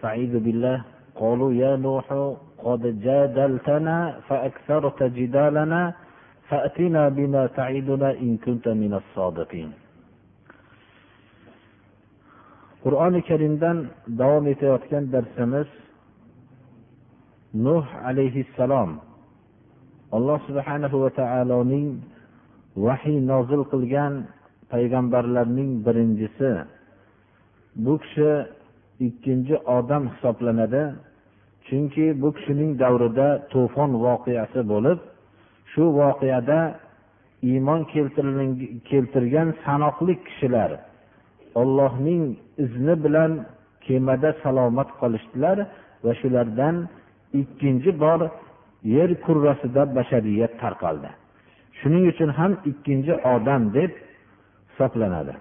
استعيذ بالله قالوا يا نوح قد جادلتنا فأكثرت جدالنا فأتنا بما تعدنا إن كنت من الصادقين qur'oni karimdan davom etayotgan darsimiz nuh alayhissalom alloh subhanahu va taoloning vahiy nozil qilgan payg'ambarlarning birinchisi bu kishi ikkinchi odam hisoblanadi. Chunki bu kishining davrida to'fon voqeasi bo'lib shu voqeada iymon keltirgan sanoqli kishilar ollohning izni bilan kemada salomat qolishdilar va shulardan ikkinchi bor yer kurrasida bashariyat tarqaldi. Shuning uchun ham ikkinchi odam deb hisoblanadi.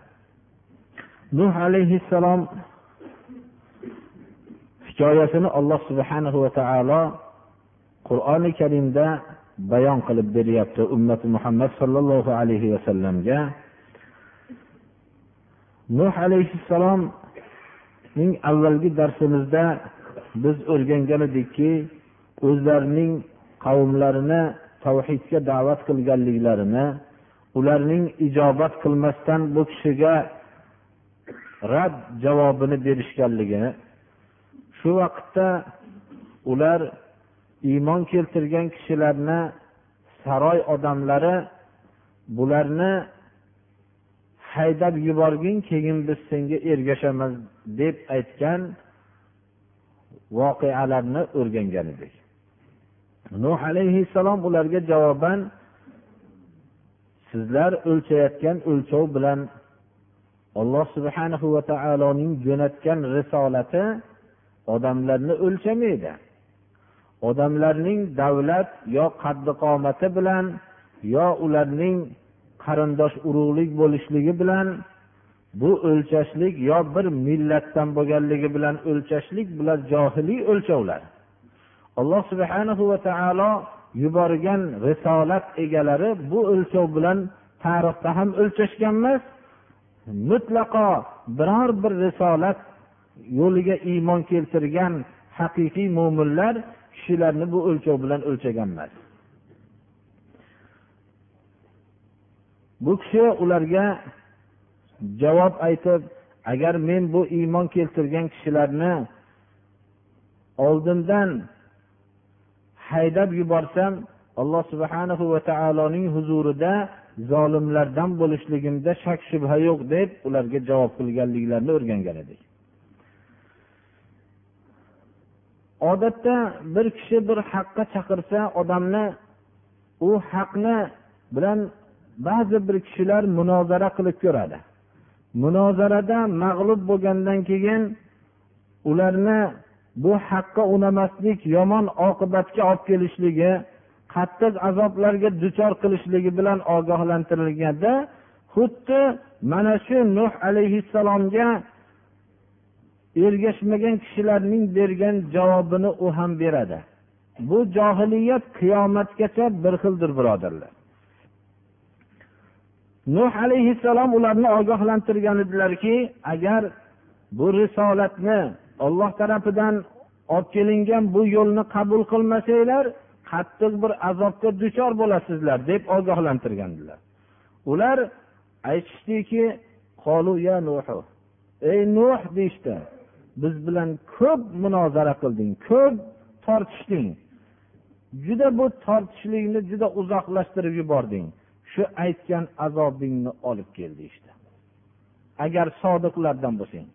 Nuh alayhissalom hikoyasini alloh subhanahu va taolo qur'oni karimda bayon qilib beryapti ummati muhammad sollallohu alayhi vasallamga nuh alayhissalomning avvalgi darsimizda biz o'rgangan edikki o'zlarining qavmlarini tavhidga da'vat qilganliklarini ularning ijobat qilmasdan bu kishiga rad javobini berishganligini shu vaqtda ular iymon keltirgan kishilarni saroy odamlari bularni haydab yuborgin keyin biz senga ergashamiz deb aytgan voqealarni o'rgangan edik. Nuh alayhissalom ularga javoban sizlar o'lchayotgan o'lchov bilan alloh subhanahu va taoloning jo'natgan risolati odamlarni o'lchamaydi. Odamlarning davlat yo qaddi qomati bilan yo ularning qarindosh urug'lik bo'lishligi bilan bu o'lchashlik yo bir millatdan bo'lganligi bilan o'lchashlik bular johiliy o'lchovlar. Alloh subhanahu va taolo yuborgan risolat egalari bu o'lchov bilan tarixda ham o'lchashgan emas mutlaqo biror bir risolat yo'liga iymon keltirgan haqiqiy mo'minlar kishilarni bu o'lchov bilan o'lchagan emas bu kishi ularga javob aytib agar men bu iymon keltirgan kishilarni oldindan haydab yuborsam alloh subhanahu va taoloning huzurida zolimlardan bo'lishligimda shak shubha yo'q deb ularga javob qilganliklarini o'rgangan edik. Odatda bir kishi bir haqqa chaqirsa odamni u haqni bilan ba'zi bir kishilar munozara qilib ko'radi. Munozarada mag'lub bo'lgandan keyin ularni bu haqqa unamaslik yomon oqibatga olib kelishligi qattiq azoblarga duchor qilishligi bilan ogohlantirilganda xuddi mana shu nuh alayhissalomga ergashmagan kishilarning bergan javobini u ham beradi. Bu johiliyat qiyomatgacha bir xildir birodarlar. Nuh alayhissalom ularni ogohlantirgan edilarki agar bu risolatni olloh tarafidan olib kelingan bu yo'lni qabul qilmasanglar qattiq bir azobga duchor bo'lasizlar deb ogohlantirgandilar. Ular aytishdiki ey nuh deyishdi. Biz bilan ko'p munozara qilding ko'p tortishding. Juda bu tortishlikni juda uzoqlashtirib yubording. Shu aytgan azobingni olib keldi işte agar sodiqlardan bo'lsang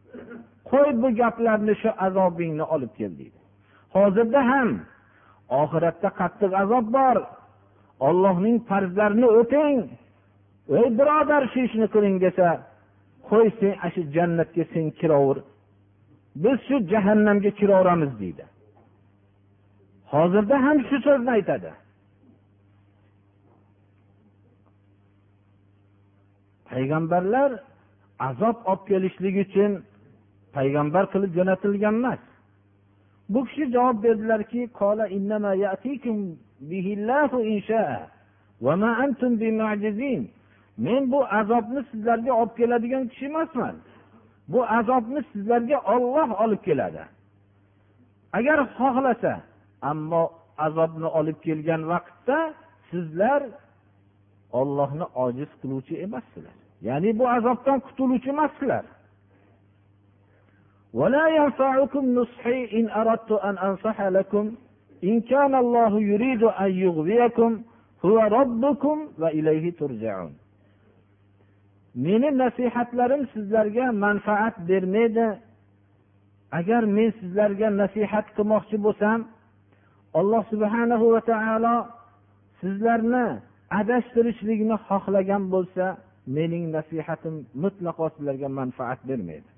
qo'y bu gaplarni shu azobingni olib kel deydi. Hozirda ham oxiratda qattiq azob bor. Ollohning farzlarini o'ting. Ey birodar shu ishni qiling desa qo'y sen ana shu jannatga sen kiraver biz shu jahannamga kiraveramiz deydi. Hozirda ham shu so'zni aytadi. Payg'ambarlar azob olib kelishlik uchun payg'ambar qilib jo'natilgan emas. Bu kishi javob berdilarki men bu azobni sizlarga olib keladigan kishi emasman. bu azobni sizlarga olloh olib keladi agar xohlasa ammo azobni olib kelgan vaqtda sizlar ollohni ojiz qiluvchi emassizlar ya'ni bu azobdan qutuluvchi emassizlar ولا ينفعكم نصحي إن أردت أن أنصح لكم إن كان الله يريد أن يغويكم هو ربكم وإليه ترجعون meni nasihatlarim sizlarga manfaat bermaydi. Agar men sizlarga nasihat qilmoqchi bo'lsam alloh subhanahu va taolo sizlarni adashtirishlikni xohlagan bo'lsa mening nasihatim mutlaqo sizlarga manfaat bermaydi.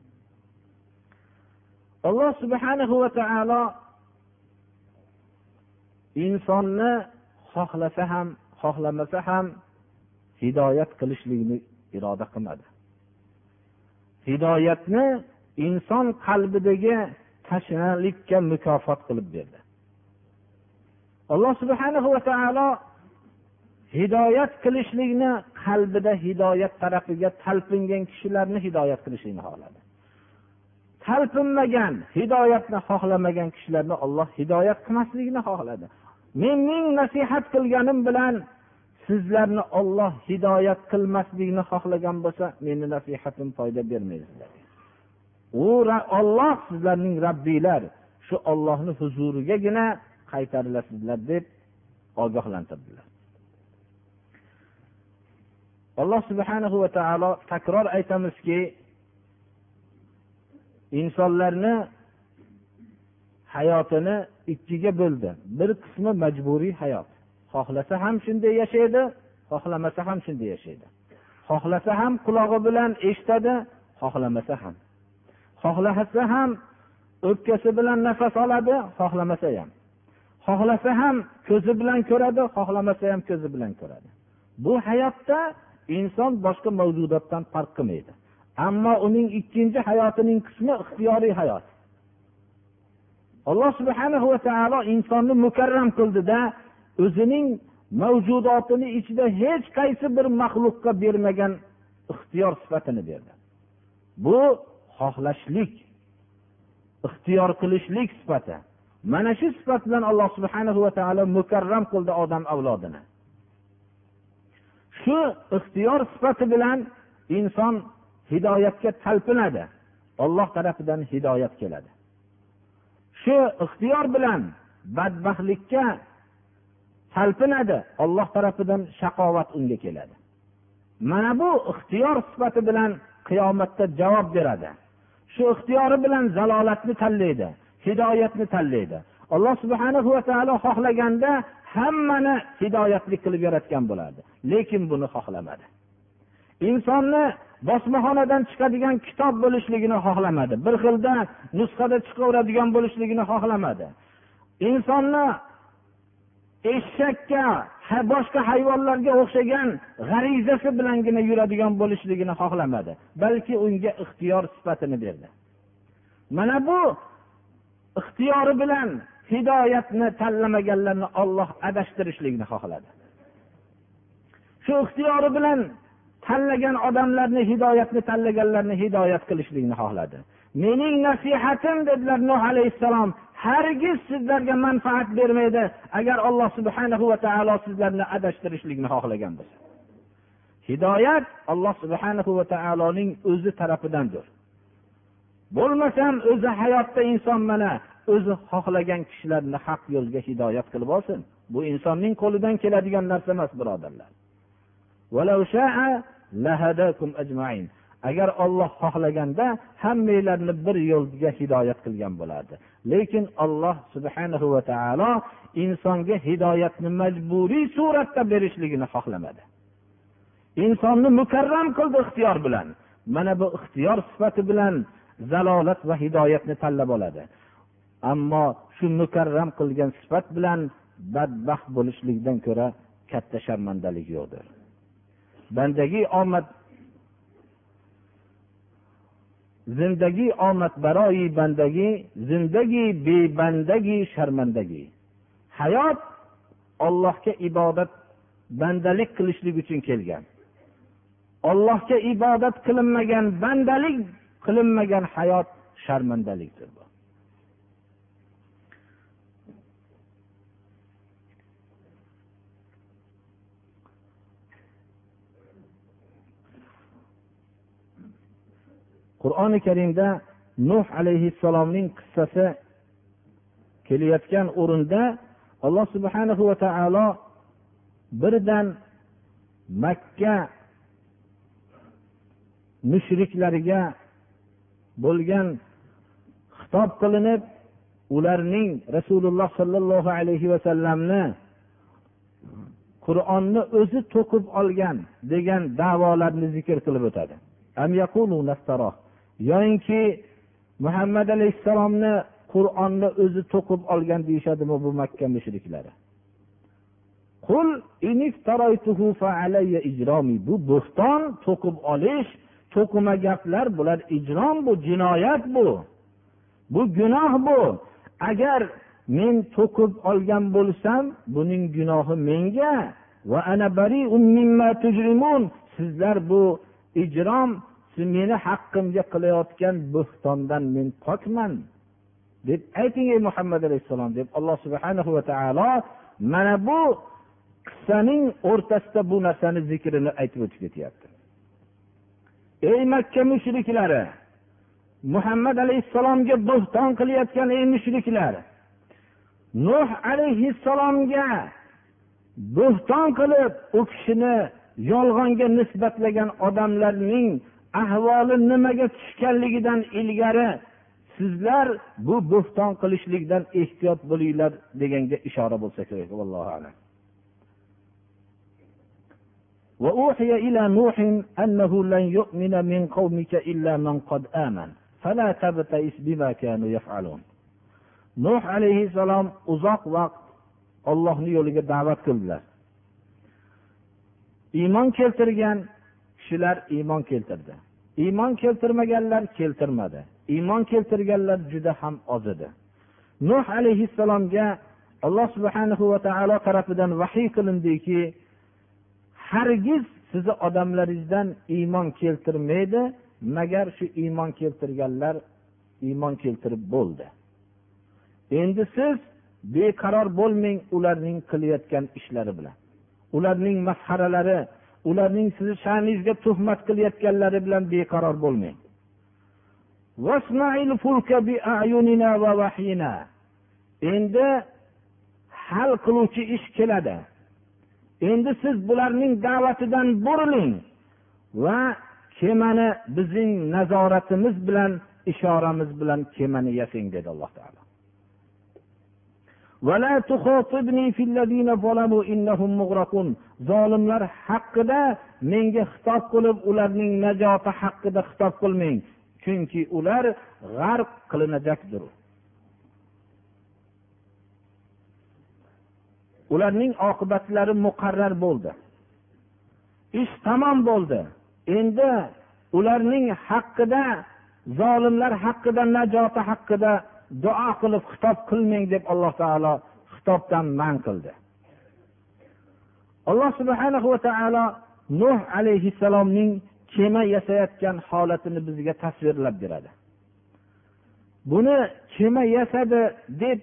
Alloh subhanahu va taolo insonni xohlasa ham xohlamasa ham hidoyat qilishlikni iroda qilmadi hidoyatni inson qalbidagi tashnalikka mukofot qilib berdi. Alloh subhana va taolo hidoyat qilishlikni qalbida hidoyat tarafiga talpingan kishilarni hidoyat qilishlikni xohladi. Talpinmagan hidoyatni xohlamagan kishilarni olloh hidoyat qilmasligini xohladi. Men ming nasihat qilganim bilan sizlarni olloh hidoyat qilmaslikni xohlagan bo'lsa meni nasihatim foyda bermaydi u olloh sizlarning rabbiylar shu ollohni huzurigagina qaytarilasizlar deb ogohlantirdilar. Alloh subhanahu va taolo takror aytamizki insonlarni hayotini ikkiga bo'ldi. Bir qismi majburiy hayot. Xohlasa ham shunday yashaydi xohlamasa ham shunday yashaydi. Xohlasa ham qulog'i bilan eshitadi xohlamasa ham. Xohlasa ham o'pkasi bilan nafas oladi xohlamasa ham. Xohlasa ham ko'zi bilan ko'radi xohlamasa ham ko'zi bilan ko'radi. Bu hayotda inson boshqa mavjudotdan farq qilmaydi. Ammo uning ikkinchi hayotining qismi ixtiyoriy hayot. Alloh subhana va taolo insonni mukarram qildida o'zining mavjudotini ichida hech qaysi bir maxluqqa bermagan ixtiyor sifatini berdi. Bu xohlashlik ixtiyor qilishlik sifati. Mana shu sifat bilan alloh subhana va taolo mukarram qildi odam avlodini. Shu ixtiyor sifati bilan inson hidoyatga talpinadi. Olloh tarafidan hidoyat keladi. Shu ixtiyor bilan badbaxtlikka talpinadi. Olloh tarafidan shaqovat unga keladi. Mana bu ixtiyor sifati bilan qiyomatda javob beradi. Shu ixtiyori bilan zalolatni tanlaydi hidoyatni tanlaydi. Alloh subhana va taolo xohlaganda hammani hidoyatli qilib yaratgan bo'lardi lekin buni xohlamadi. Insonni bosmaxonadan chiqadigan kitob bo'lishligini xohlamadi. Bir xilda nusxada chiqaveradigan bo'lishligini xohlamadi. Insonni eshakka boshqa hayvonlarga o'xshagan g'arizasi bilangina yuradigan bo'lishligini xohlamadi balki unga ixtiyor sifatini berdi. Mana bu ixtiyori bilan hidoyatni tanlamaganlarni olloh adashtirishlikni xohladi. Shu ixtiyori bilan tanlagan odamlarni hidoyatni tanlaganlarni hidoyat qilishlikni xohladi. Mening nasihatim dedilar nuh alayhissalom hargiz sizlarga manfaat bermaydi agar alloh subhanahu va taolo sizlarni adashtirishlikni xohlagan bo'lsa hidoyat alloh subhanahu va taoloning o'zi tarafidandir. Bo'lmasam o'zi hayotda inson mana o'zi xohlagan kishilarni haq yo'lga hidoyat qilib olsin. Bu insonning qo'lidan keladigan narsa emas birodarlar. Agar olloh xohlaganda hammanglarni bir yo'lga hidoyat qilgan bo'lardi. Lekin alloh subhanahu va taolo insonga hidoyatni majburiy suratda berishligini xohlamadi. Insonni mukarram qildi ixtiyor bilan. Mana bu ixtiyor sifati bilan zalolat va hidoyatni tanlab oladi. Ammo shu mukarram qilgan sifat bilan badbaxt bo'lishlikdan ko'ra katta sharmandalik yo'qdir. Bandagi omad zindagi omadbaroyi bandagi zindagi bebandagi sharmandagi. Hayot ollohga ibodat bandalik qilishlik uchun kelgan. Ollohga ibodat qilinmagan bandalik qilinmagan hayot sharmandalikdir bu qur'oni karimda nuh alayhissalomning qissasi kelayotgan o'rinda alloh subhanahu va taolo birdan makka mushriklariga bo'lgan xitob qilinib ularning rasululloh sollallohu alayhi vasallamni qur'onni o'zi to'qib olgan degan davolarni zikr qilib o'tadi. Yoyinki muhammad alayhissalomni qur'onni o'zi to'qib olgan deyishadimi bu makka mushriklari? Bu bo'xton to'qib olish to'qima gaplar bular ijrom bu jinoyat bu. Bu gunoh bu. Agar men to'qib olgan bo'lsam buning gunohi menga va ana sizlar bu ijrom meni haqqimga qilayotgan bo'xtondan men pokman deb ayting ey muhammad alayhissalom deb alloh subhanahu va taolo mana bu qissaning o'rtasida bu narsani zikrini aytib o'tib ketyapti. Ey makka mushriklari muhammad alayhissalomga bo'xton qilayotgan ey mushriklar nuh alayhissalomga bo'xton qilib u kishini yolg'onga nisbatlagan odamlarning ahvoli nimaga tushganligidan ilgari sizlar bu bo'xton qilishlikdan ehtiyot bo'linglar deganga ishora bo'lsa kerak allohu alam وأوحي إلى نوح أنه لن يؤمن من قومك إلا من قد آمن فلا تبتئس بما كانوا يفعلون nuh alayhissalom uzoq vaqt ollohni yo'liga da'vat qildilar iymon keltirgan kishilar iymon keltirdi Iymon keltirmaganlar keltirmadi. Iymon keltirganlar juda ham oz edi nuh alayhissalomga alloh subhanahu va taolo tarafidan vahiy qilindiki hargiz sizni odamlaringizdan iymon keltirmaydi magar shu iymon keltirganlar iymon keltirib bo'ldi. Endi siz beqaror bo'lmang ularning qilayotgan ishlari bilan. Ularning masxaralari ularning sizni sha'ningizga tuhmat qilayotganlari bilan beqaror bo'lmang. Endi hal qiluvchi ish keladi. Endi siz bularning da'vatidan buriling va kemani bizning nazoratimiz bilan ishoramiz bilan kemani yasang dedi alloh taolo. Zolimlar haqida menga xitob qilib ularning najoti haqida xitob qilmang. Chunki ular g'arq qilinajakdir ularning oqibatlari muqarrar bo'ldi. Ish tamom bo'ldi. Endi ularning haqida zolimlar haqida najoti haqida duo qilib xitob qilmang deb alloh taolo xitobdan man qildi. Alloh subhana va taolo nuh alayhissalomning kema yasayotgan holatini bizga tasvirlab beradi. Buni kema yasadi deb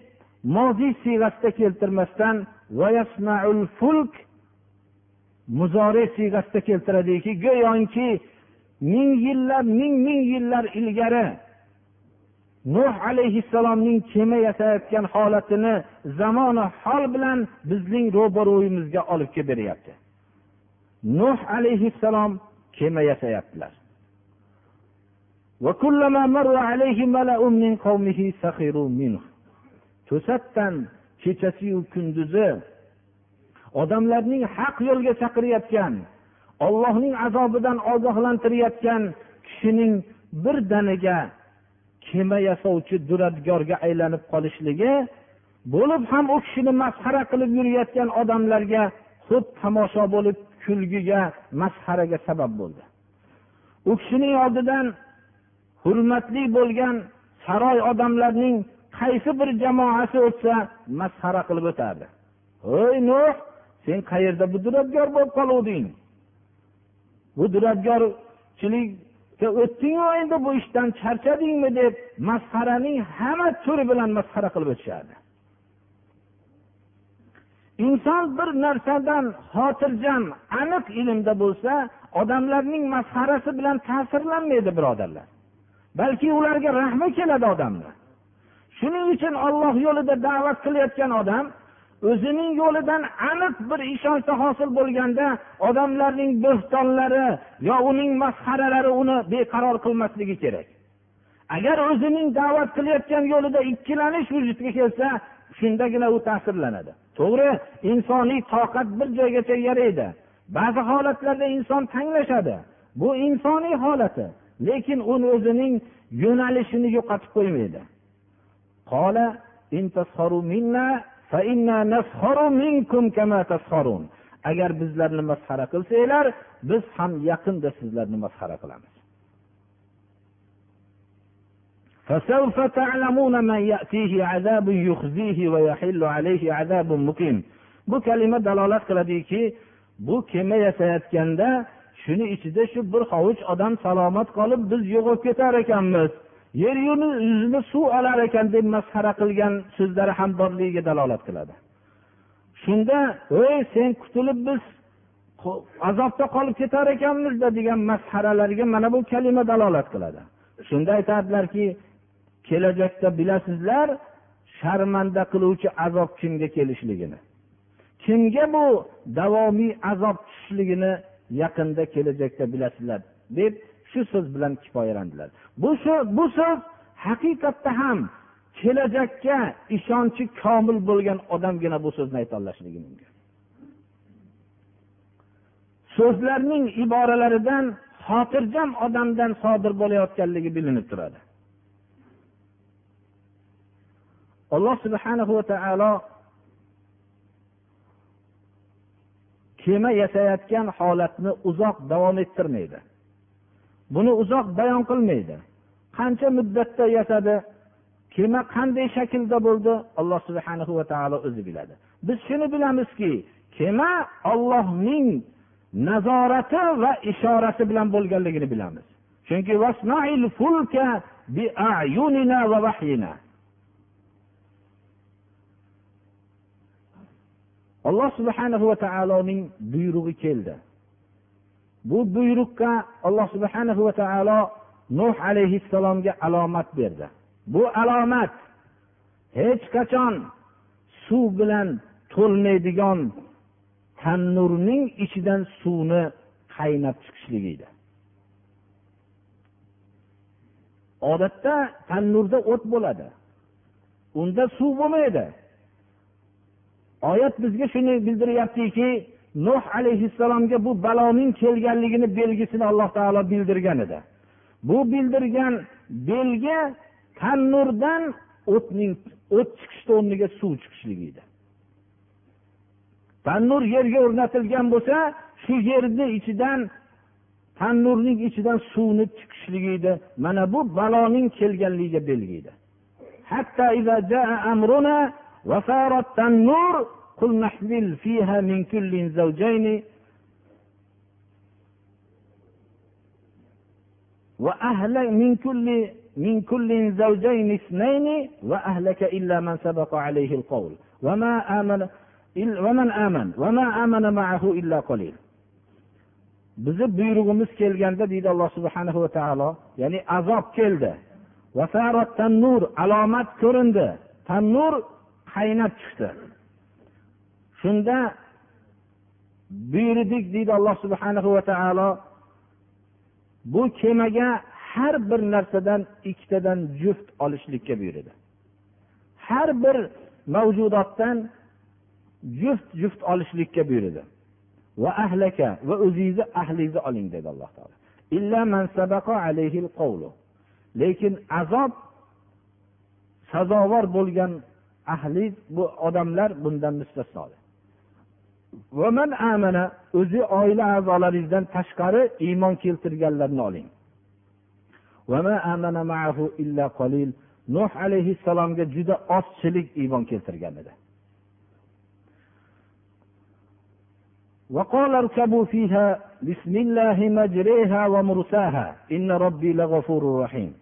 moziy siyg'asida keltirmasdan fulk muzore siyg'asida keltiradiki go'yoki ming yillar ming ming yillar ilgari nuh alayhissalomning kema yasayotgan holatini zamoni hol bilan bizning ro'baro'yimizga olib kelib beryapti nuh alayhissalom kema yasayaptilar. To'satdan kechasiyu kunduzi odamlarning haq yo'lga chaqirayotgan ollohning azobidan ogohlantirayotgan kishining birdaniga kema yasovchi duradgorga aylanib qolishligi bo'lib ham u kishini masxara qilib yurayotgan odamlarga xuddi tomosha bo'lib kulgiga masxaraga sabab bo'ldi. U kishining oldidan hurmatli bo'lgan saroy odamlarning qaysi bir jamoasi o'tsa masxara qilib o'tardi. Hoy nuh sen qayerda bu duradgor bo'lib qoluvding? Bu sen o'tdingu endi bu ishdan charchadingmi deb masxaraning hamma turi bilan masxara qilib o'tishardi. Inson bir narsadan xotirjam aniq ilmda bo'lsa odamlarning masxarasi bilan ta'sirlanmaydi birodarlar. Balki ularga rahmi keladi odamni shuning uchun olloh yo'lida da'vat qilayotgan odam o'zining yo'lidan aniq bir ishonchda hosil bo'lganda odamlarning bo'xtonlari yo uning masxaralari uni beqaror qilmasligi kerak. Agar o'zining da'vat qilayotgan yo'lida ikkilanish vujudga kelsa shundagina u ta'sirlanadi. To'g'ri insoniy toqat bir joygacha yaraydi. Ba'zi holatlarda inson tanglashadi. Bu insoniy holati lekin u o'zining yo'nalishini yo'qotib qo'ymaydi. agar bizlarni masxara qilsanglar biz ham yaqinda sizlarni masxara qilamiz فسوف تعلمون من يأتيه عذاب يخزيه ويحل عليه عذاب مقيم bu kalima dalolat qiladiki bu kema yasayotganda shuni ichida shu bir hovuch odam salomat qolib biz yo'qolib ketar ekanmiz Yer yuzini suv olar ekan deb masxara qilgan so'zlari ham borligiga dalolat qiladi. Shunda ey sen qutulib biz azobda qolib ketar ekanmizda degan masxaralarga mana bu kalima dalolat qiladi. Shunda aytadilarki kelajakda bilasizlar sharmanda qiluvchi azob kimga kelishligini. Kimga bu davomiy azob tushishligini yaqinda kelajakda bilasizlar? deb shu so'z bilan kifoyalandilar. Bu bu so'z haqiqatda ham kelajakka ishonchi komil bo'lgan odamgina bu so'zni aytolashligi mumkin. So'zlarning iboralaridan xotirjam odamdan sodir bo'layotganligi bilinib turadi. Alloh subhanahu va taolo kema yasayotgan holatni uzoq davom ettirmaydi. Buni uzoq bayon qilmaydi. Qancha muddatda yasadi? Kema qanday shaklda bo'ldi? Alloh subhana va taolo o'zi biladi. Biz shuni bilamizki kema ollohning nazorati va ishorasi bilan bo'lganligini bilamiz. Chunki alloh subhanahu va taoloning buyrug'i keldi. Bu buyruqqa alloh subhanahu va taolo nuh alayhissalomga alomat berdi. Bu alomat hech qachon suv bilan to'lmaydigan tannurning ichidan suvni qaynab chiqishligi edi. Odatda tannurda o't bo'ladi. Unda suv bo'lmaydi. Oyat bizga shuni bildiryaptiki nuh alayhissalomga bu baloning kelganligini belgisini alloh taolo bildirgan edi. Bu bildirgan belgi tannurdan o'tning o't chiqishni o'rniga suv chiqishligi edi. Tannur yerga o'rnatilgan bo'lsa shu yerni ichidan tannurning ichidan suvni chiqishligi edi. Mana bu baloning kelganligiga belgi edi. قل نحمل فيها من كل زوجين وأهل من كل من كل زوجين اثنين وأهلك إلا من سبق عليه القول وما آمن ومن آمن وما آمن معه إلا قليل bizni buyrug'imiz kelganda deydi alloh subhanahu va taolo ya'ni azob keldi tannur alomat ko'rindi tannur qaynab chiqdi shunda buyurdik deydi alloh subhana va taolo bu kemaga har bir narsadan ikkitadan juft olishlikka buyurdi har bir mavjudotdan juft juft olishlikka buyurdi va ahlaka va o'zingizni ahlingizni oling dedi alloh taolo. Lekin azob sazovor bo'lgan ahli bu odamlar bundan mustasno. o'zi oila a'zolaringizdan tashqari iymon keltirganlarni oling nuh alayhissalomga juda ozchilik iymon keltirgan edi وقال اركبوا فيها بسم الله مجريها ومرساها إن ربي لغفور رحيم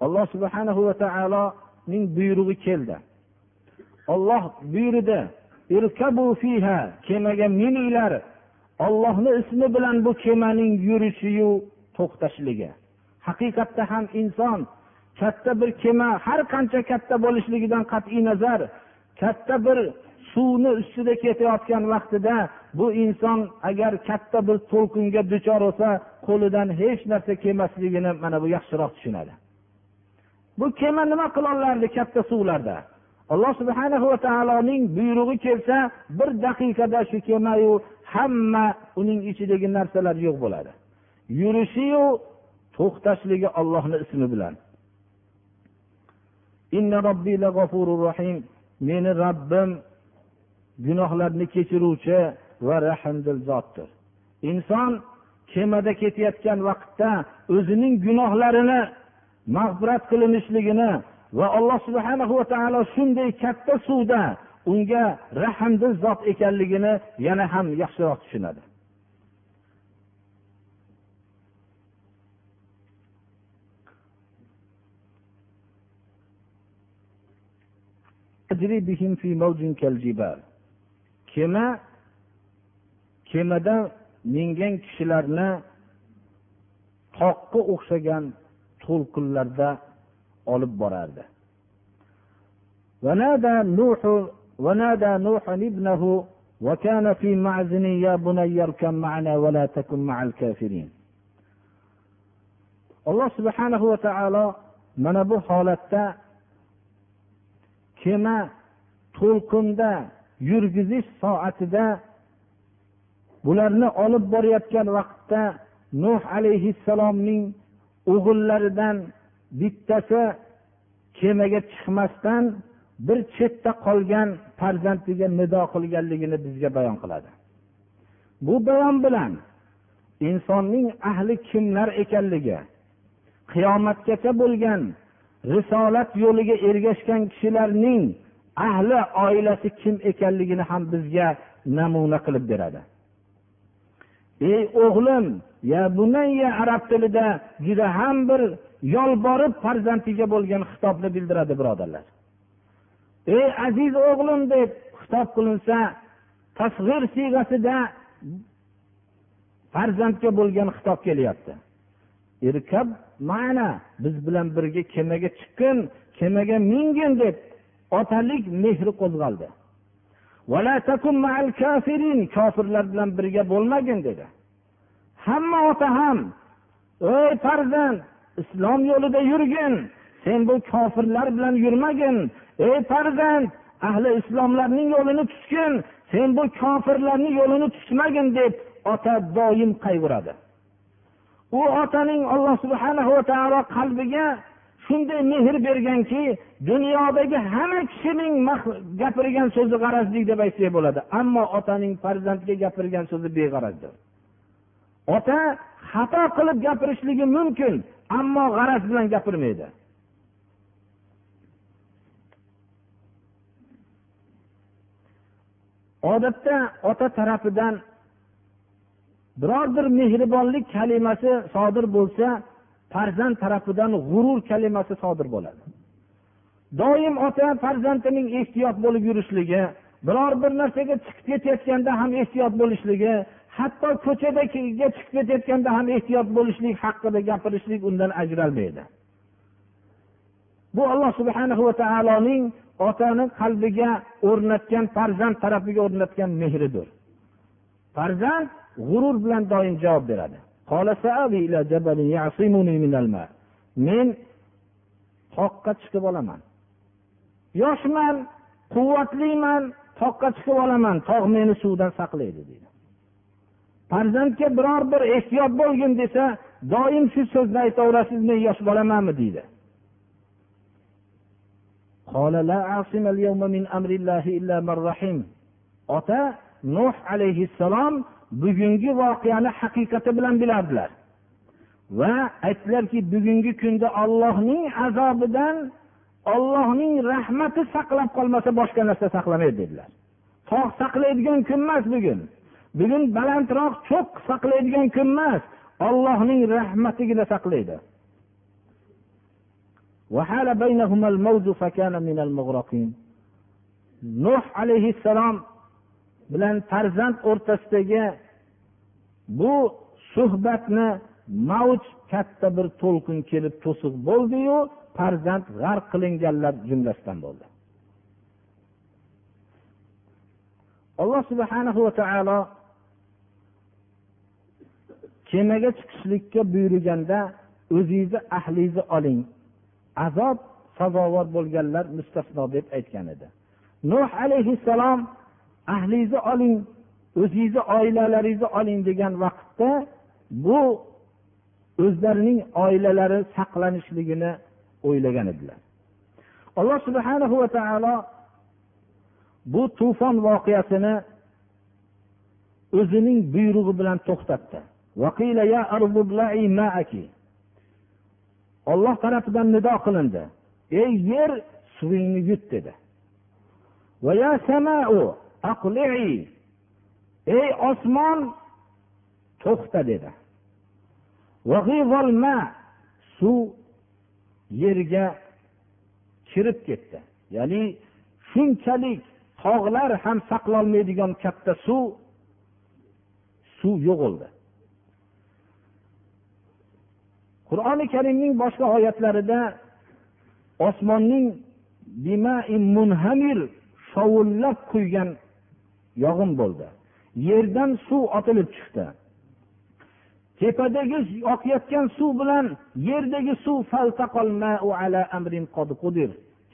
alloh subhanahu va taoloning buyrug'i keldi olloh buyurdi kemaga mininglar. Ollohni ismi bilan bu kemaning yurishiyu to'xtashligi. Haqiqatda ham inson katta bir kema har qancha katta bo'lishligidan qat'iy nazar katta bir suvni ustida ketayotgan vaqtida bu inson agar katta bir to'lqinga duchor bo'lsa qo'lidan hech narsa kelmasligini mana bu yaxshiroq tushunadi. Bu kema nima qilolardi katta suvlarda? Alloh subhana va taoloning buyrug'i kelsa bir daqiqada shu kemayu hamma uning ichidagi narsalar yo'q bo'ladi. Yurishiyu to'xtashligi ollohni ismi bilan. Meni robbim gunohlarni kechiruvchi va rahmdil zotdir. Inson kemada ketayotgan vaqtda o'zining gunohlarini mag'firat qilinishligini va alloh subhana va taolo shunday katta suvda unga rahmdil zot ekanligini yana ham yaxshiroq tushunadi. Kema kemada mingan kishilarni toqqa o'xshagan to'lqinlarda olib borardi ونادى نوح ونادى نوح ابنه وكان في معزن يا بني اركب معنا ولا تكن مع الكافرين alloh subhanahu va taolo mana bu holatda kema to'lqinda yurgizish soatida bularni olib borayotgan vaqtda nuh alayhissalomning o'g'illaridan bittasi kemaga chiqmasdan bir chetda qolgan farzandiga nido qilganligini bizga bayon qiladi. Bu bayon bilan insonning ahli kimlar ekanligi qiyomatgacha bo'lgan risolat yo'liga ergashgan kishilarning ahli oilasi kim ekanligini ham bizga namuna qilib beradi. Ey o'g'lim ya bunayya arab tilida juda ham bir yolborib farzandiga bo'lgan xitobni bildiradi birodarlar. Ey aziz o'g'lim deb xitob qilinsa tasg'ir siyg'asida farzandga bo'lgan xitob kelyapti. Irkab ma'na biz bilan birga kemaga chiqqin kemaga mingin deb otalik mehri qo'zg'aldi. Kofirlar bilan birga bo'lmagin dedi. Hamma ota ham ey farzand islom yo'lida yurgin. Sen bu kofirlar bilan yurmagin. Ey farzand ahli islomlarning yo'lini tutgin. Sen bu kofirlarni yo'lini tutmagin deb ota doim qayg'uradi. U otaning alloh subhana va taolo qalbiga shunday mehr berganki dunyodagi hamma kishining gapirgan so'zi g'arazlik deb aytsak bo'ladi. Ammo otaning farzandga gapirgan so'zi beg'arazdir. Ota xato qilib gapirishligi mumkin. Ammo g'araz bilan gapirmaydi. Odatda ota tarafidan biror bir mehribonlik kalimasi sodir bo'lsa farzand tarafidan g'urur kalimasi sodir bo'ladi. Doim ota farzandining ehtiyot bo'lib yurishligi biror bir narsaga chiqib ketayotganda ham ehtiyot bo'lishligi hatto ko'chadaga chiqib ketayotganda ham ehtiyot bo'lishlik haqida gapirishlik undan ajralmaydi. Bu alloh subhana va taoloning otani qalbiga o'rnatgan farzand tarafiga o'rnatgan mehridir. Farzand g'urur bilan doim javob beradi. Men toqqa chiqib olaman. Yoshman quvvatliman toqqa chiqib olaman. Tog' meni suvdan saqlaydi deydi. Farzandga biror bir ehtiyot bo'lgin desa doim shu so'zni aytaverasizmi yosh bolamanmi deydi. Ota nuh alayhissalom bugungi voqeani haqiqati bilan bilardilar. Va aytdilarki bugungi kunda ollohning azobidan ollohning rahmati saqlab qolmasa boshqa narsa saqlamaydi dedilar. Tog' saqlaydigan kun emas bugun. Bugun balandroq cho'q saqlaydigan kun emas. Ollohning rahmatigina saqlaydi. Nuh alayhissalom bilan farzand o'rtasidagi bu suhbatni mavj katta bir to'lqin kelib to'siq bo'ldiyu farzand g'arq qilinganlar jumlasidan bo'ldi. Alloh subhanahu va taolo kemaga chiqishlikka buyurganda o'zingizni ahlingizni oling. Azob sazovor bo'lganlar mustasno deb aytgan edi. Nuh alayhissalom ahlingizni oling o'zingizni oilalaringizni oling degan vaqtda bu o'zlarining oilalari saqlanishligini o'ylagan edilar. Alloh subhana va taolo bu tufon voqeasini o'zining buyrug'i bilan to'xtatdi. Olloh tarafidan nido qilindi. Ey yer suvingni yut dedi. Ey osmon to'xta dedi. Suv yerga kirib ketdi. Ya'ni shunchalik tog'lar ham saqlolmaydigan katta suv suv yo'qoldi qur'oni karimning boshqa oyatlarida osmonning munhamir shovullab quygan yog'in bo'ldi. Yerdan suv otilib chiqdi tepadagi oqayotgan suv bilan yerdagi suv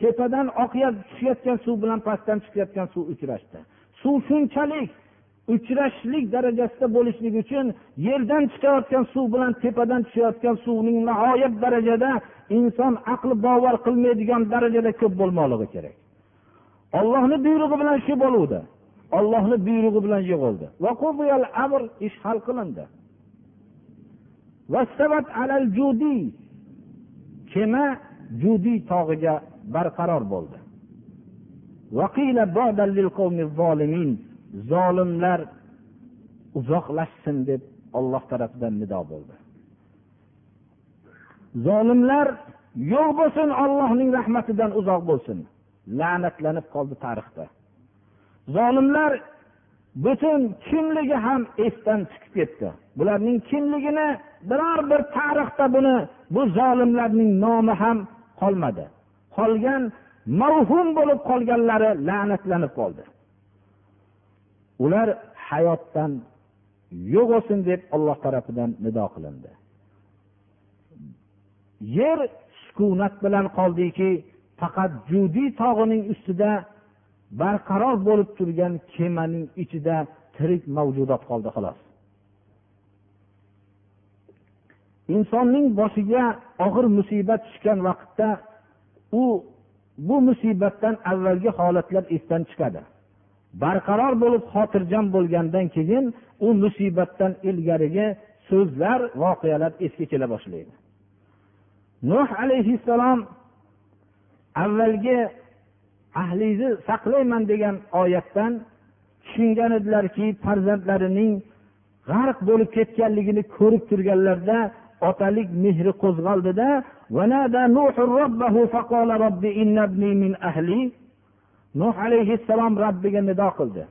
tepadan oqib tushayotgan suv bilan pastdan chiqayotgan suv uchrashdi. Suv shunchalik uchrashishlik darajasida bo'lishligi uchun yerdan chiqayotgan suv bilan tepadan tushayotgan suvning nihoyat darajada inson aqli bovar qilmaydigan darajada ko'p bo'lmoqligi kerak. Ollohni buyrug'i bilan shu bo'luvdi. Ollohni buyrug'i bilan yig'ildi ish hal qilindi. Kema judiy tog'iga barqaror bo'ldi. Zolimlar uzoqlashsin deb olloh tarafidan nido bo'ldi. Zolimlar yo'q bo'lsin ollohning rahmatidan uzoq bo'lsin la'natlanib qoldi tarixda. Zolimlar butun kimligi ham esdan chiqib ketdi. Bularning kimligini biror bir tarixda buni bu zolimlarning nomi ham qolmadi. Qolgan mavhum bo'lib qolganlari la'natlanib qoldi. Ular hayotdan yo'q bo'lsin deb olloh tarafidan nido qilindi. Yer sukunat bilan qoldiki faqat judiy tog'ining ustida barqaror bo'lib turgan kemaning ichida tirik mavjudot qoldi xolos. Insonning boshiga og'ir musibat tushgan vaqtda u bu musibatdan avvalgi holatlar esdan chiqadi. Barqaror bo'lib xotirjam bo'lgandan keyin u musibatdan ilgarigi so'zlar voqealar esga kela boshlaydi. Nuh alayhissalom avvalgi ahlingizni saqlayman degan oyatdan tushungan edilarki farzandlarining g'arq bo'lib ketganligini ko'rib turganlarida otalik mehri qo'zg'aldida nuh alayhissalom robbiga nido qildi.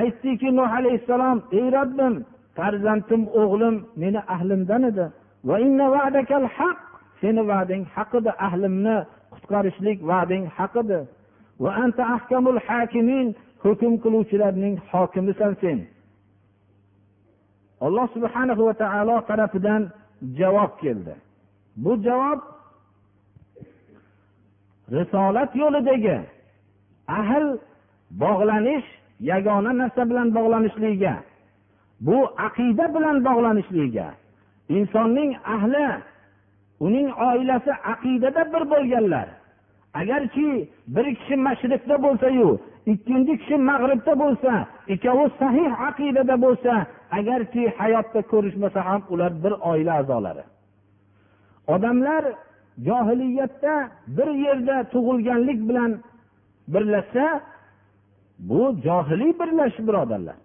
Aytdiki nuh alayhissalom ey robbim farzandim o'g'lim meni ahlimdan edi. Seni va'dang haq. Edi ahlimni qutqarishlik va'dang haq edi hukm qiluvchilarning hokimisan sen. Alloh subhanahu va taolo tarafidan javob keldi. Bu javob risolat yo'lidagi ahl bog'lanish yagona narsa bilan bog'lanishligiga bu aqida bilan bog'lanishligiga insonning ahli uning oilasi aqidada bir bo'lganlar. Agarki bir kishi mashriqda bo'lsayu ikkinchi kishi mag'ribda bo'lsa ikkovi sahih aqidada bo'lsa agarki hayotda ko'rishmasa ham ular bir oila a'zolari. Odamlar johiliyatda bir yerda tug'ilganlik bilan birlashsa bu johiliy birlash birodarlar.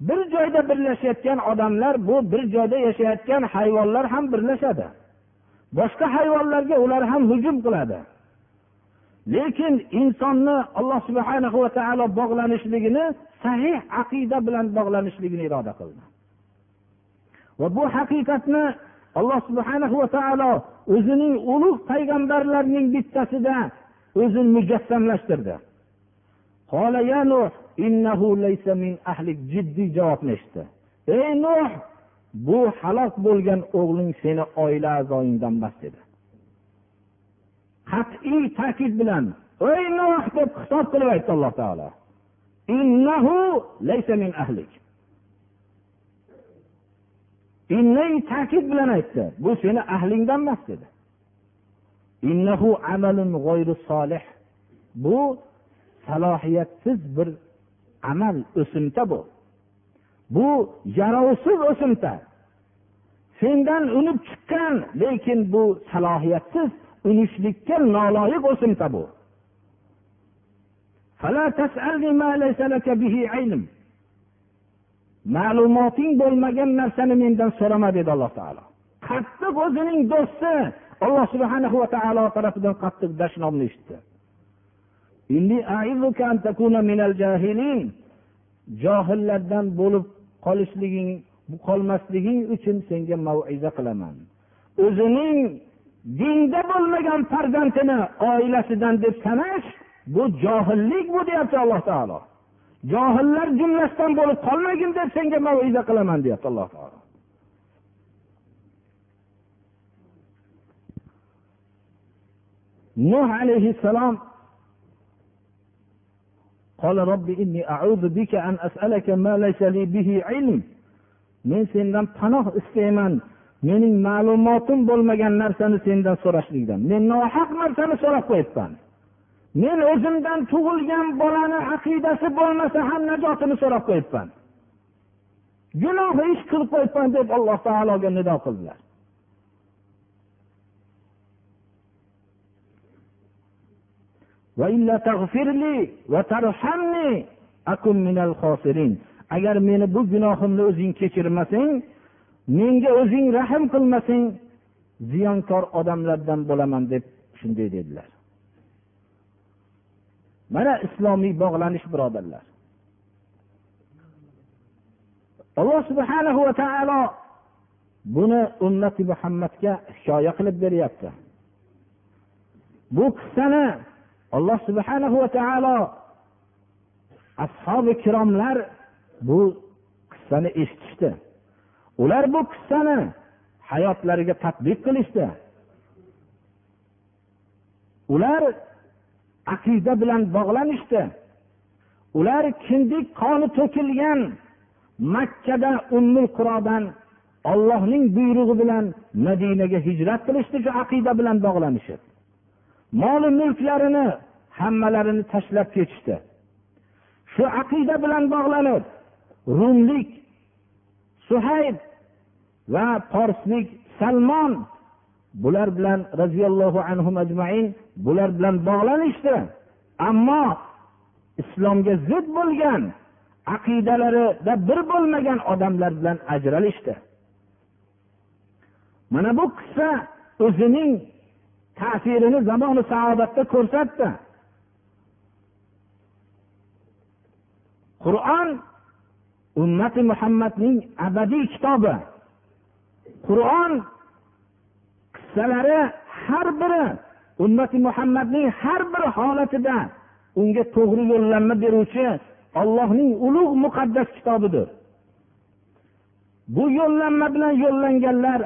Bir joyda birlashayotgan odamlar bu bir joyda yashayotgan hayvonlar ham birlashadi. Boshqa hayvonlarga ular ham hujum qiladi. Lekin insonni alloh subhana va taolo bog'lanishligini sahih aqida bilan bog'lanishligini iroda qildi. Va bu haqiqatni alloh subhana va taolo o'zining ulug' payg'ambarlarining bittasida o'zini mujassamlashtirdi. Jiddiy javobni eshitdi. Ey nuh bu halok bo'lgan o'g'ling seni oila a'zoyingdan emas dedi. Qat'iy ta'kid bilan ey nuh deb xitob qilib aytdi alloh taolo. Innahu laysa min ahlik. Innay ta'kid bilan aytdi bu seni ahlingdan emas dedi. Innahu amalun g'oyru solih. Bu salohiyatsiz bir amal o'simta bu. Bu yarovsiz o'simta. Sendan unib chiqqan lekin bu salohiyatsiz unishlikka noloyiq o'simta bu. Ma'lumoting bo'lmagan narsani mendan so'rama dedi alloh taolo. Qattiq o'zining do'sti alloh subhana va taolo tarafidan qattiq dashnomni eshitdi. Johillardan bo'lib qolishliging qolmasliging uchun senga maiza qilaman. O'zining dinda bo'lmagan farzandini oilasidan deb sanash bu johillik bu deyapti alloh taolo. Johillar jumlasidan bo'lib qolmagin deb senga maiza qilaman deyapti alloh taolo. nuh alayhissalom قال رب إني أعوذ بك أن أسألك ما ليس لي به علم men sendan panoh istayman mening ma'lumotim bo'lmagan narsani sendan so'rashlikdan men nohaq narsani so'rab qo'yibman men o'zimdan tug'ilgan bolani aqidasi bo'lmasa ham najotini so'rab qo'yibman gunoh ish qilib qo'yibman deb alloh taologa nido qildilar Agar meni bu gunohimni o'zing kechirmasang menga o'zing rahm qilmasang ziyonkor odamlardan bo'laman deb shunday dedilar. Mana islomiy bog'lanish birodarlar. Alloh subhana va taolo buni ummati muhammadga hikoya qilib beryapti. Bu qissani alloh subhana va taolo ashobi ikromlar bu qissani eshitishdi. Ular bu qissani hayotlariga tadbiq qilishdi. Ular aqida bilan bog'lanishdi. Ular kindik qoni to'kilgan makkada ummul qurodan ollohning buyrug'i bilan madinaga hijrat qilishdi shu aqida bilan bog'lanishib. Moli mulklarini hammalarini tashlab ketishdi. Shu aqida bilan bog'lanib rumlik suhayb va forslik salmon bular bilan roziyallohu anhu ajmain bular bilan bog'lanishdi. Ammo islomga zid bo'lgan aqidalarida bir bo'lmagan odamlar bilan ajralishdi. Mana bu qissa o'zining ta'sirini zamoni saodatda ko'rsatdi. Qur'on ummati muhammadning abadiy kitobi. Qur'on qissalari har biri ummati muhammadning har bir holatida unga to'g'ri yo'llanma beruvchi ollohning ulug' muqaddas kitobidir. Bu yo'llanma bilan yo'llanganlar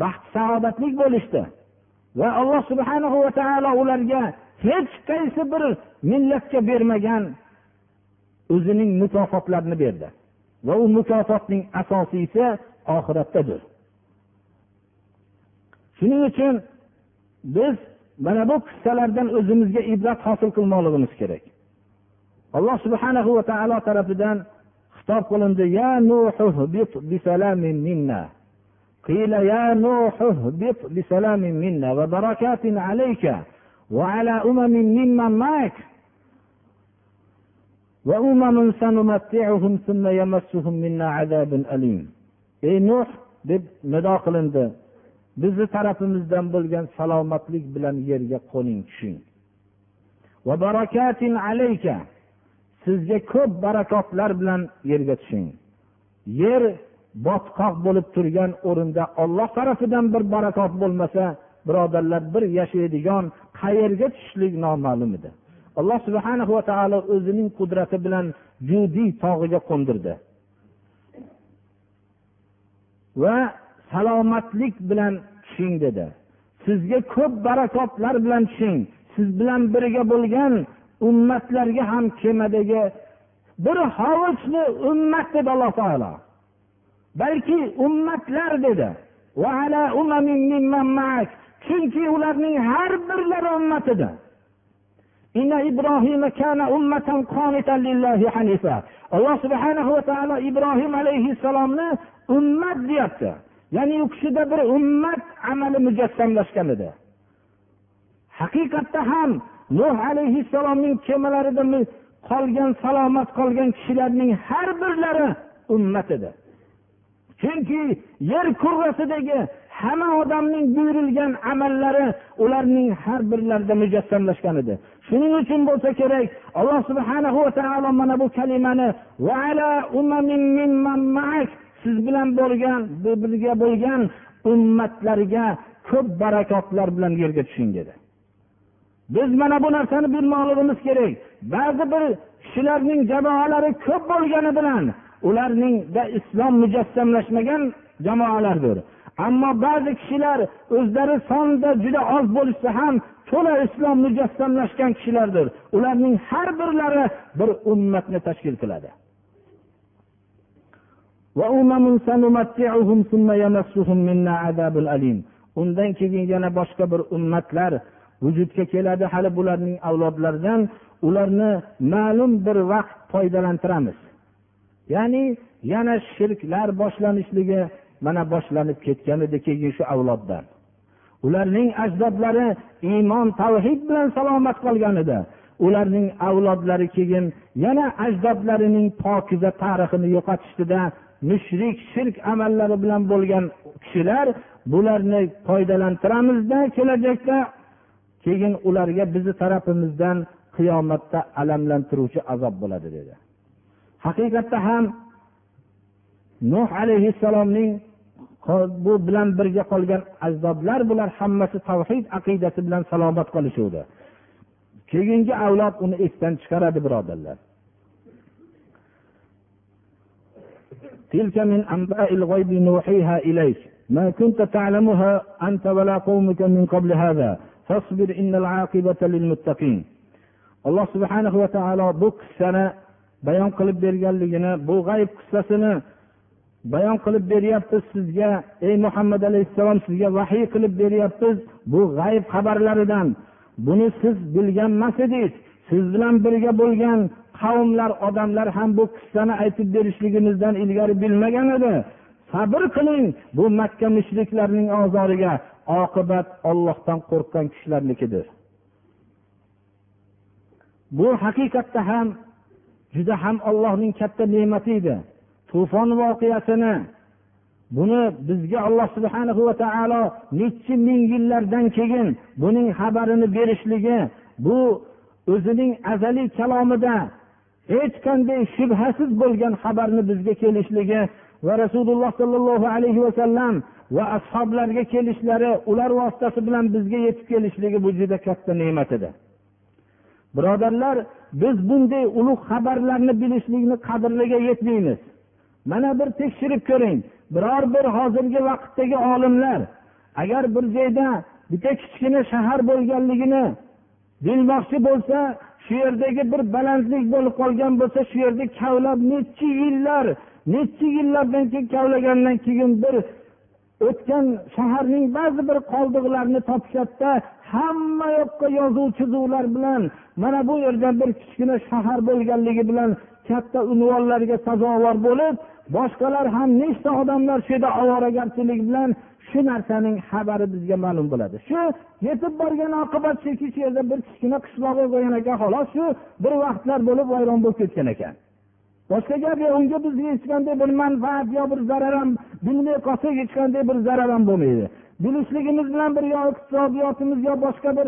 baxt saodatlik bo'lishdi. Va alloh subhana va taolo ularga hech qaysi bir millatga bermagan o'zining mukofotlarini berdi. Va u mukofotning asosiysi oxiratdadir. Shuning uchun biz mana bu qissalardan o'zimizga ibrat hosil qilmoqligimiz kerak. Alloh subhanahu va taolo tarafidan xitob qilindi ya minna. قيل يا نوح اهبط بسلام منا وبركات عليك وعلى أمم ممن معك وأمم سنمتعهم ثم يمسهم منا عذاب أليم ey nuh deb nido qilindi bizni tarafimizdan bo'lgan salomatlik bilan yerga qo'ning tushing sizga ko'p barakotlar bilan yerga tushing yer botqoq bo'lib turgan o'rinda olloh tarafidan bir barakot bo'lmasa birodarlar bir yashaydigan qayerga tushishlik noma'lum edi. Alloh subhana va taolo o'zining qudrati bilan judiy tog'iga qo'ndirdi. Va salomatlik bilan tushing dedi. Sizga ko'p barakotlar bilan tushing. Siz bilan birga bo'lgan ummatlarga ham kemadagi bir hovuchli ummat dedi alloh taolo. Balki ummatlar dedi. Chunki ularning har birlari ummat edi alloh subhanahu va taolo ibrohim alayhissalomni ummat deyapti. Ya'ni u kishida bir ummat amali mujassamlashgan edi. Haqiqatda ham nuh alayhissalomning kemalarida qolgan salomat qolgan kishilarning har birlari ummat edi. Chunki yer kurrasidagi hamma odamning buyurilgan amallari ularning har birlarida mujassamlashgan edi. Shuning uchun bo'lsa kerak alloh subhana va taolo mana bu kalimani siz bilan bo'lgan birga bo'lgan ummatlarga ko'p barakotlar bilan yerga tushing dedi. Biz mana bu narsani bilmoqligimiz kerak. Ba'zi bir kishilarning jamoalari ko'p bo'lgani bilan ularningda islom mujassamlashmagan jamoalardir. Ammo ba'zi kishilar o'zlari sonda juda oz bo'lishsa ham to'la islom mujassamlashgan kishilardir. Ularning har birlari bir ummatni tashkil qiladi. Undan keyin yana boshqa bir ummatlar vujudga keladi. Hali bularning avlodlaridan ularni ma'lum bir vaqt foydalantiramiz. Ya'ni yana shirklar boshlanishligi mana boshlanib ketgan edi keyin shu avloddan. Ularning ajdodlari iymon tavhid bilan salomat qolgan edi ularning avlodlari keyin yana ajdodlarining pokiza tarixini yo'qotishdida mushrik shirk amallari bilan bo'lgan kishilar bularni foydalantiramizda kelajakda. Keyin ularga bizni tarafimizdan qiyomatda alamlantiruvchi azob bo'ladi dedi. haqiqatda ham nuh alayhissalomning bu bilan birga qolgan ajdodlar bular hammasi tavhid aqidasi bilan salomat qolishuvdi keyingi avlod uni esdan chiqaradi birodarlar تلك من أنباء الغيب نوحيها إليك ما كنت تعلمها أنت ولا قومك من قبل هذا فاصبر إن العاقبة للمتقين alloh subhanahu va taolo bu qissani bayon qilib berganligini bu g'ayb qissasini bayon qilib beryapmiz sizga ey muhammad alayhissalom sizga vahiy qilib beryapmiz bu g'ayb xabarlaridan. Buni siz bilganmas edingiz siz bilan birga bo'lgan qavmlar odamlar ham bu qissani aytib berishligimizdan ilgari bilmagan edi. Sabr qiling bu makka mushriklarning ozoriga. Oqibat ollohdan qo'rqqan kishilarnikidir. Bu haqiqatda ham juda ham ollohning katta ne'mati edi. To'fon voqeasini buni bizga alloh subhana va taolo nechi ming yillardan keyin buning xabarini berishligi bu o'zining azaliy kalomida hech qanday shubhasiz bo'lgan xabarni bizga kelishligi va rasululloh sollallohu alayhi vasallam va ashoblarga kelishlari ular vositasi bilan bizga yetib kelishligi bu juda katta ne'mat edi. Birodarlar biz bunday ulug' xabarlarni bilishlikni qadriga yetmaymiz. Mana bir tekshirib ko'ring. Biror bir hozirgi vaqtdagi olimlar agar bir joyda bitta kichkina shahar bo'lganligini bilmoqchi bo'lsa shu yerdagi bir balandlik bo'lib qolgan bo'lsa shu yerda kavlab necha yillar necha yillardan keyin kavlagandan keyin bir o'tgan shaharning ba'zi bir qoldiqlarini topishadida hamma yoqqa yozuv chizuvlar bilan mana bu yerda bir kichkina shahar bo'lganligi bilan katta unvonlarga sazovor bo'lib boshqalar ham nechta odamlar shu yerda ovoragarchilik bilan shu narsaning xabari bizga ma'lum bo'ladi. Shu yetib borgan oqibat shuki shu yerda bir kichkina qishloq bo'lgan ekan xolos shu bir vaqtlar bo'lib vayron bo'lib ketgan ekan. Boshqa gap yo'q unga bizga hech qanday bir manfaat yo bir zarar ham bilmay qolsak hech qanday bir zarar ham bo'lmaydi. Bilishligimiz bilan bir yo iqtisodiyotimiz yo boshqa bir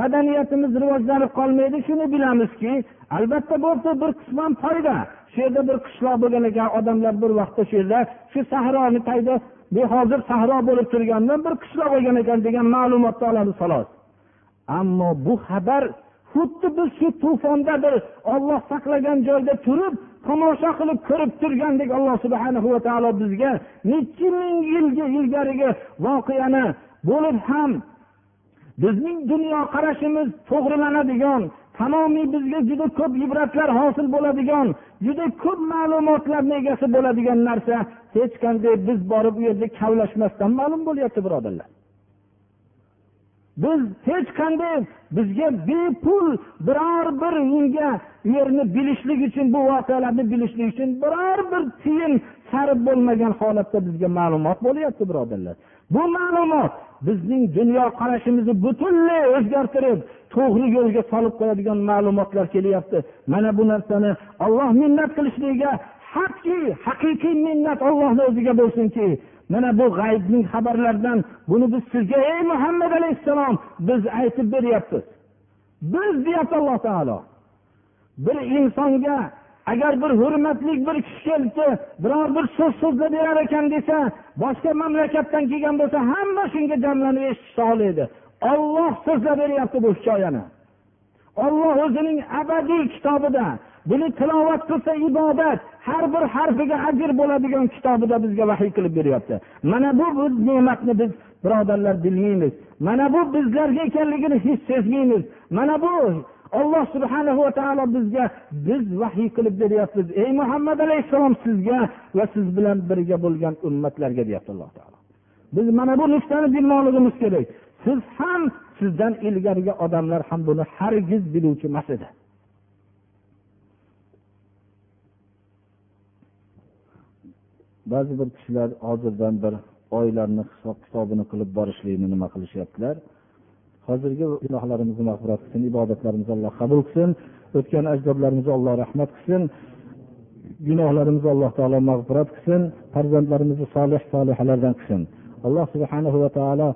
madaniyatimiz rivojlanib qolmaydi shuni bilamizki albatta bo'lsa bir qisman foyda. Shu yerda bir qishloq bo'lgan ekan odamlar bir vaqtda shu yerda shu sahroni tagida hozir sahro bo'lib turgandan bir qishloq bo'lgan ekan degan ma'lumotni olamiz xolos. Ammo bu xabar xuddi biz shu to'fonda bir olloh saqlagan joyda turib tomosha qilib ko'rib turgandek alloh subhana va taolo bizga. Necha ming yilga ilgarigi voqeani bo'lib ham bizning dunyoqarashimiz to'g'rilanadigan tamomiy bizga juda ko'p ibratlar hosil bo'ladigan juda ko'p ma'lumotlarni egasi bo'ladigan narsa hech qanday biz borib u yerda kavlashmasdan ma'lum bo'lyapti birodarlar. Biz hech qanday bizga bepul biror bir unga yerni bilishlik uchun bu voqealarni bilishlik uchun biror bir tiyin sarf bo'lmagan holatda bizga ma'lumot bo'lyapti birodarlar. Bu ma'lumot bizning dunyoqarashimizni butunlay o'zgartirib to'g'ri yo'lga solib qo'yadigan ma'lumotlar kelyapti. Mana bu narsani olloh minnat qilishligiga haqki haqiqiy minnat ollohni o'ziga bo'lsinki mana bu g'aybning xabarlaridan buni biz sizga ey muhammad alayhissalom biz aytib beryapmiz. Biz deyapti alloh taolo. Bir insonga agar bir hurmatli bir kishi kelibdi biror bir so'z so'zlab berar ekan desa boshqa mamlakatdan kelgan bo'lsa hamma shunga jamlanib eshitishni xohlaydi olloh so'zlab beryapti bu hikoyani. Olloh o'zining abadiy kitobida buni tilovat qilsa ibodat har bir harfiga ajr bo'ladigan kitobida bizga vahiy qilib beryapti. Mana bu ne'matni biz birodarlar bilmaymiz mana bu bizlarga ekanligini hech sezmaymiz. Mana bu alloh subhana va taolo bizga biz vahiy qilib beryapmiz. Ey muhammad alayhissalom sizga va siz bilan birga bo'lgan ummatlarga deyapti alloh taolo. Biz mana bu nuqtani bilmoqligimiz kerak. Siz ham sizdan ilgarigi odamlar ham buni hargiz biluvchi emas edi. Ba'zi bir kishilar hozirdan bir oylarni hisob kitobini qilib borishlikni nima qilishyaptilar? Hozirgi gunohlarimizni mag'firat qilsin ibodatlarimizni alloh qabul qilsin o'tgan ajdodlarimizni alloh rahmat qilsin gunohlarimizni alloh taolo mag'firat qilsin farzandlarimizni solih solihalardan qilsin. Alloh subhanahu va taolo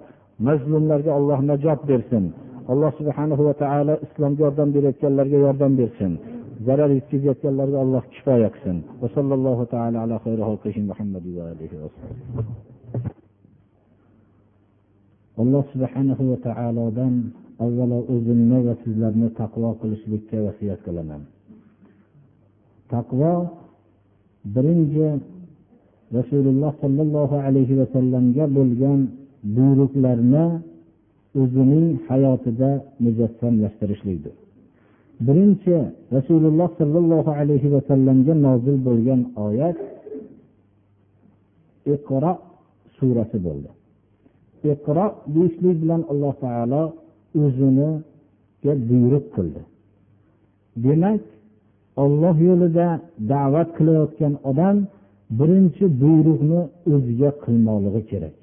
mazlumlarga alloh najot bersin. Alloh subhanahu va taolo islomga yordam berayotganlarga yordam bersin. Zarar yetkazayotganlarga alloh kifoya qilsin. Vasallallohu taala ala xayri muhammad va alihi alloh subhanahu va taolodan avvalo o'zimni va sizlarni taqvo qilishlikka vasiyat qilaman. Taqvo birinchi rasululloh sollallohu alayhi vasallamga bo'lgan buyruqlarni o'zining hayotida mujassamlashtirishlikdir birinchi rasululloh sollallohu alayhi vasallamga nozil bo'lgan oyat iqro surasi bo'ldi. Iqro deyishlik bilan alloh taolo o'ziniga buyruq qildi. Demak olloh yo'lida da'vat qilayotgan odam birinchi buyruqni o'ziga qilmoqligi kerak.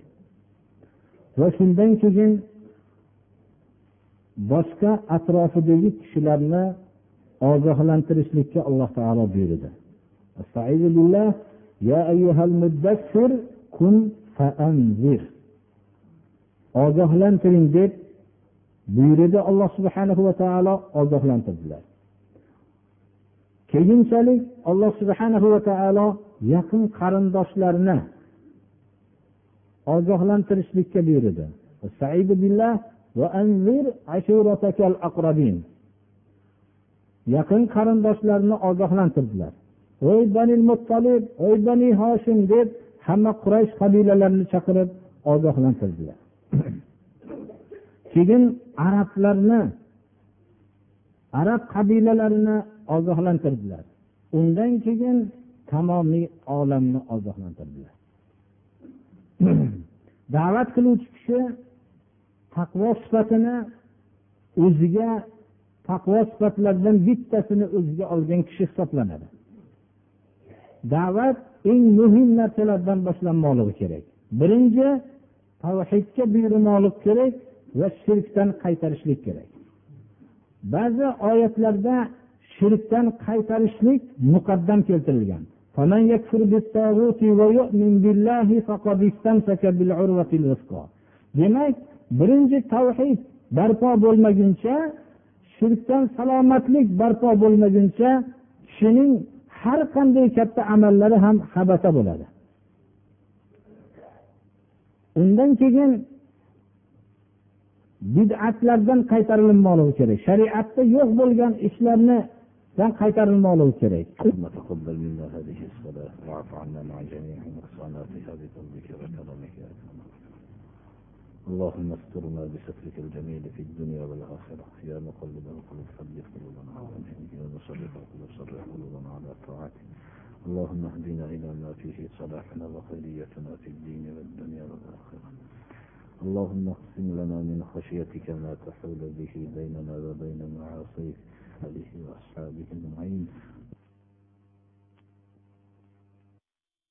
Va shundan keyin boshqa atrofidagi kishilarni ogohlantirishlikka alloh taolo buyurdi. Ogohlantiring deb buyurdi alloh subhanahu va taolo ogohlantirdilar. Keyinchalik alloh subhanahu va taolo yaqin qarindoshlarni ogohlantirishlikka buyurdi. Yaqin qarindoshlarni ogohlantirdilar. Ey bani muttolib ey bani hoshim deb hamma quraysh qabilalarini chaqirib ogohlantirdilar. Keyin arablarni arab qabilalarini ogohlantirdilar. Undan keyin tamomiy olamni ogohlantirdilar. Da'vat qiluvchi kishi taqvo sifatini o'ziga taqvo sifatlaridan bittasini o'ziga olgan kishi hisoblanadi. Da'vat eng muhim narsalardan boshlanmoqligi kerak. Birinchi tavhidga buyurmoqlik kerak va shirkdan qaytarishlik kerak. Ba'zi oyatlarda shirkdan qaytarishlik muqaddam keltirilgan. Demak birinchi tavhid barpo bo'lmaguncha shirkdan salomatlik barpo bo'lmaguncha kishining har qanday katta amallari ham habata bo'ladi undan keyin bid'atlardan qaytarilmoqligi kerak shariatda yo'q bo'lgan ishlarni qaytarilmoqligi kerak اللهم استرنا بسترك الجميل في الدنيا والآخرة. يا مقلب القلوب ثبت قلوبنا على دينك يا مصرف القلوب صرف قلوبنا على طاعتك. اللهم اهدنا إلى ما فيه صلاحنا وخيريتنا في الدين والدنيا والآخرة. اللهم اقسم لنا من خشيتك ما تحول به بيننا وبين معاصيك. آله وأصحابه أجمعين.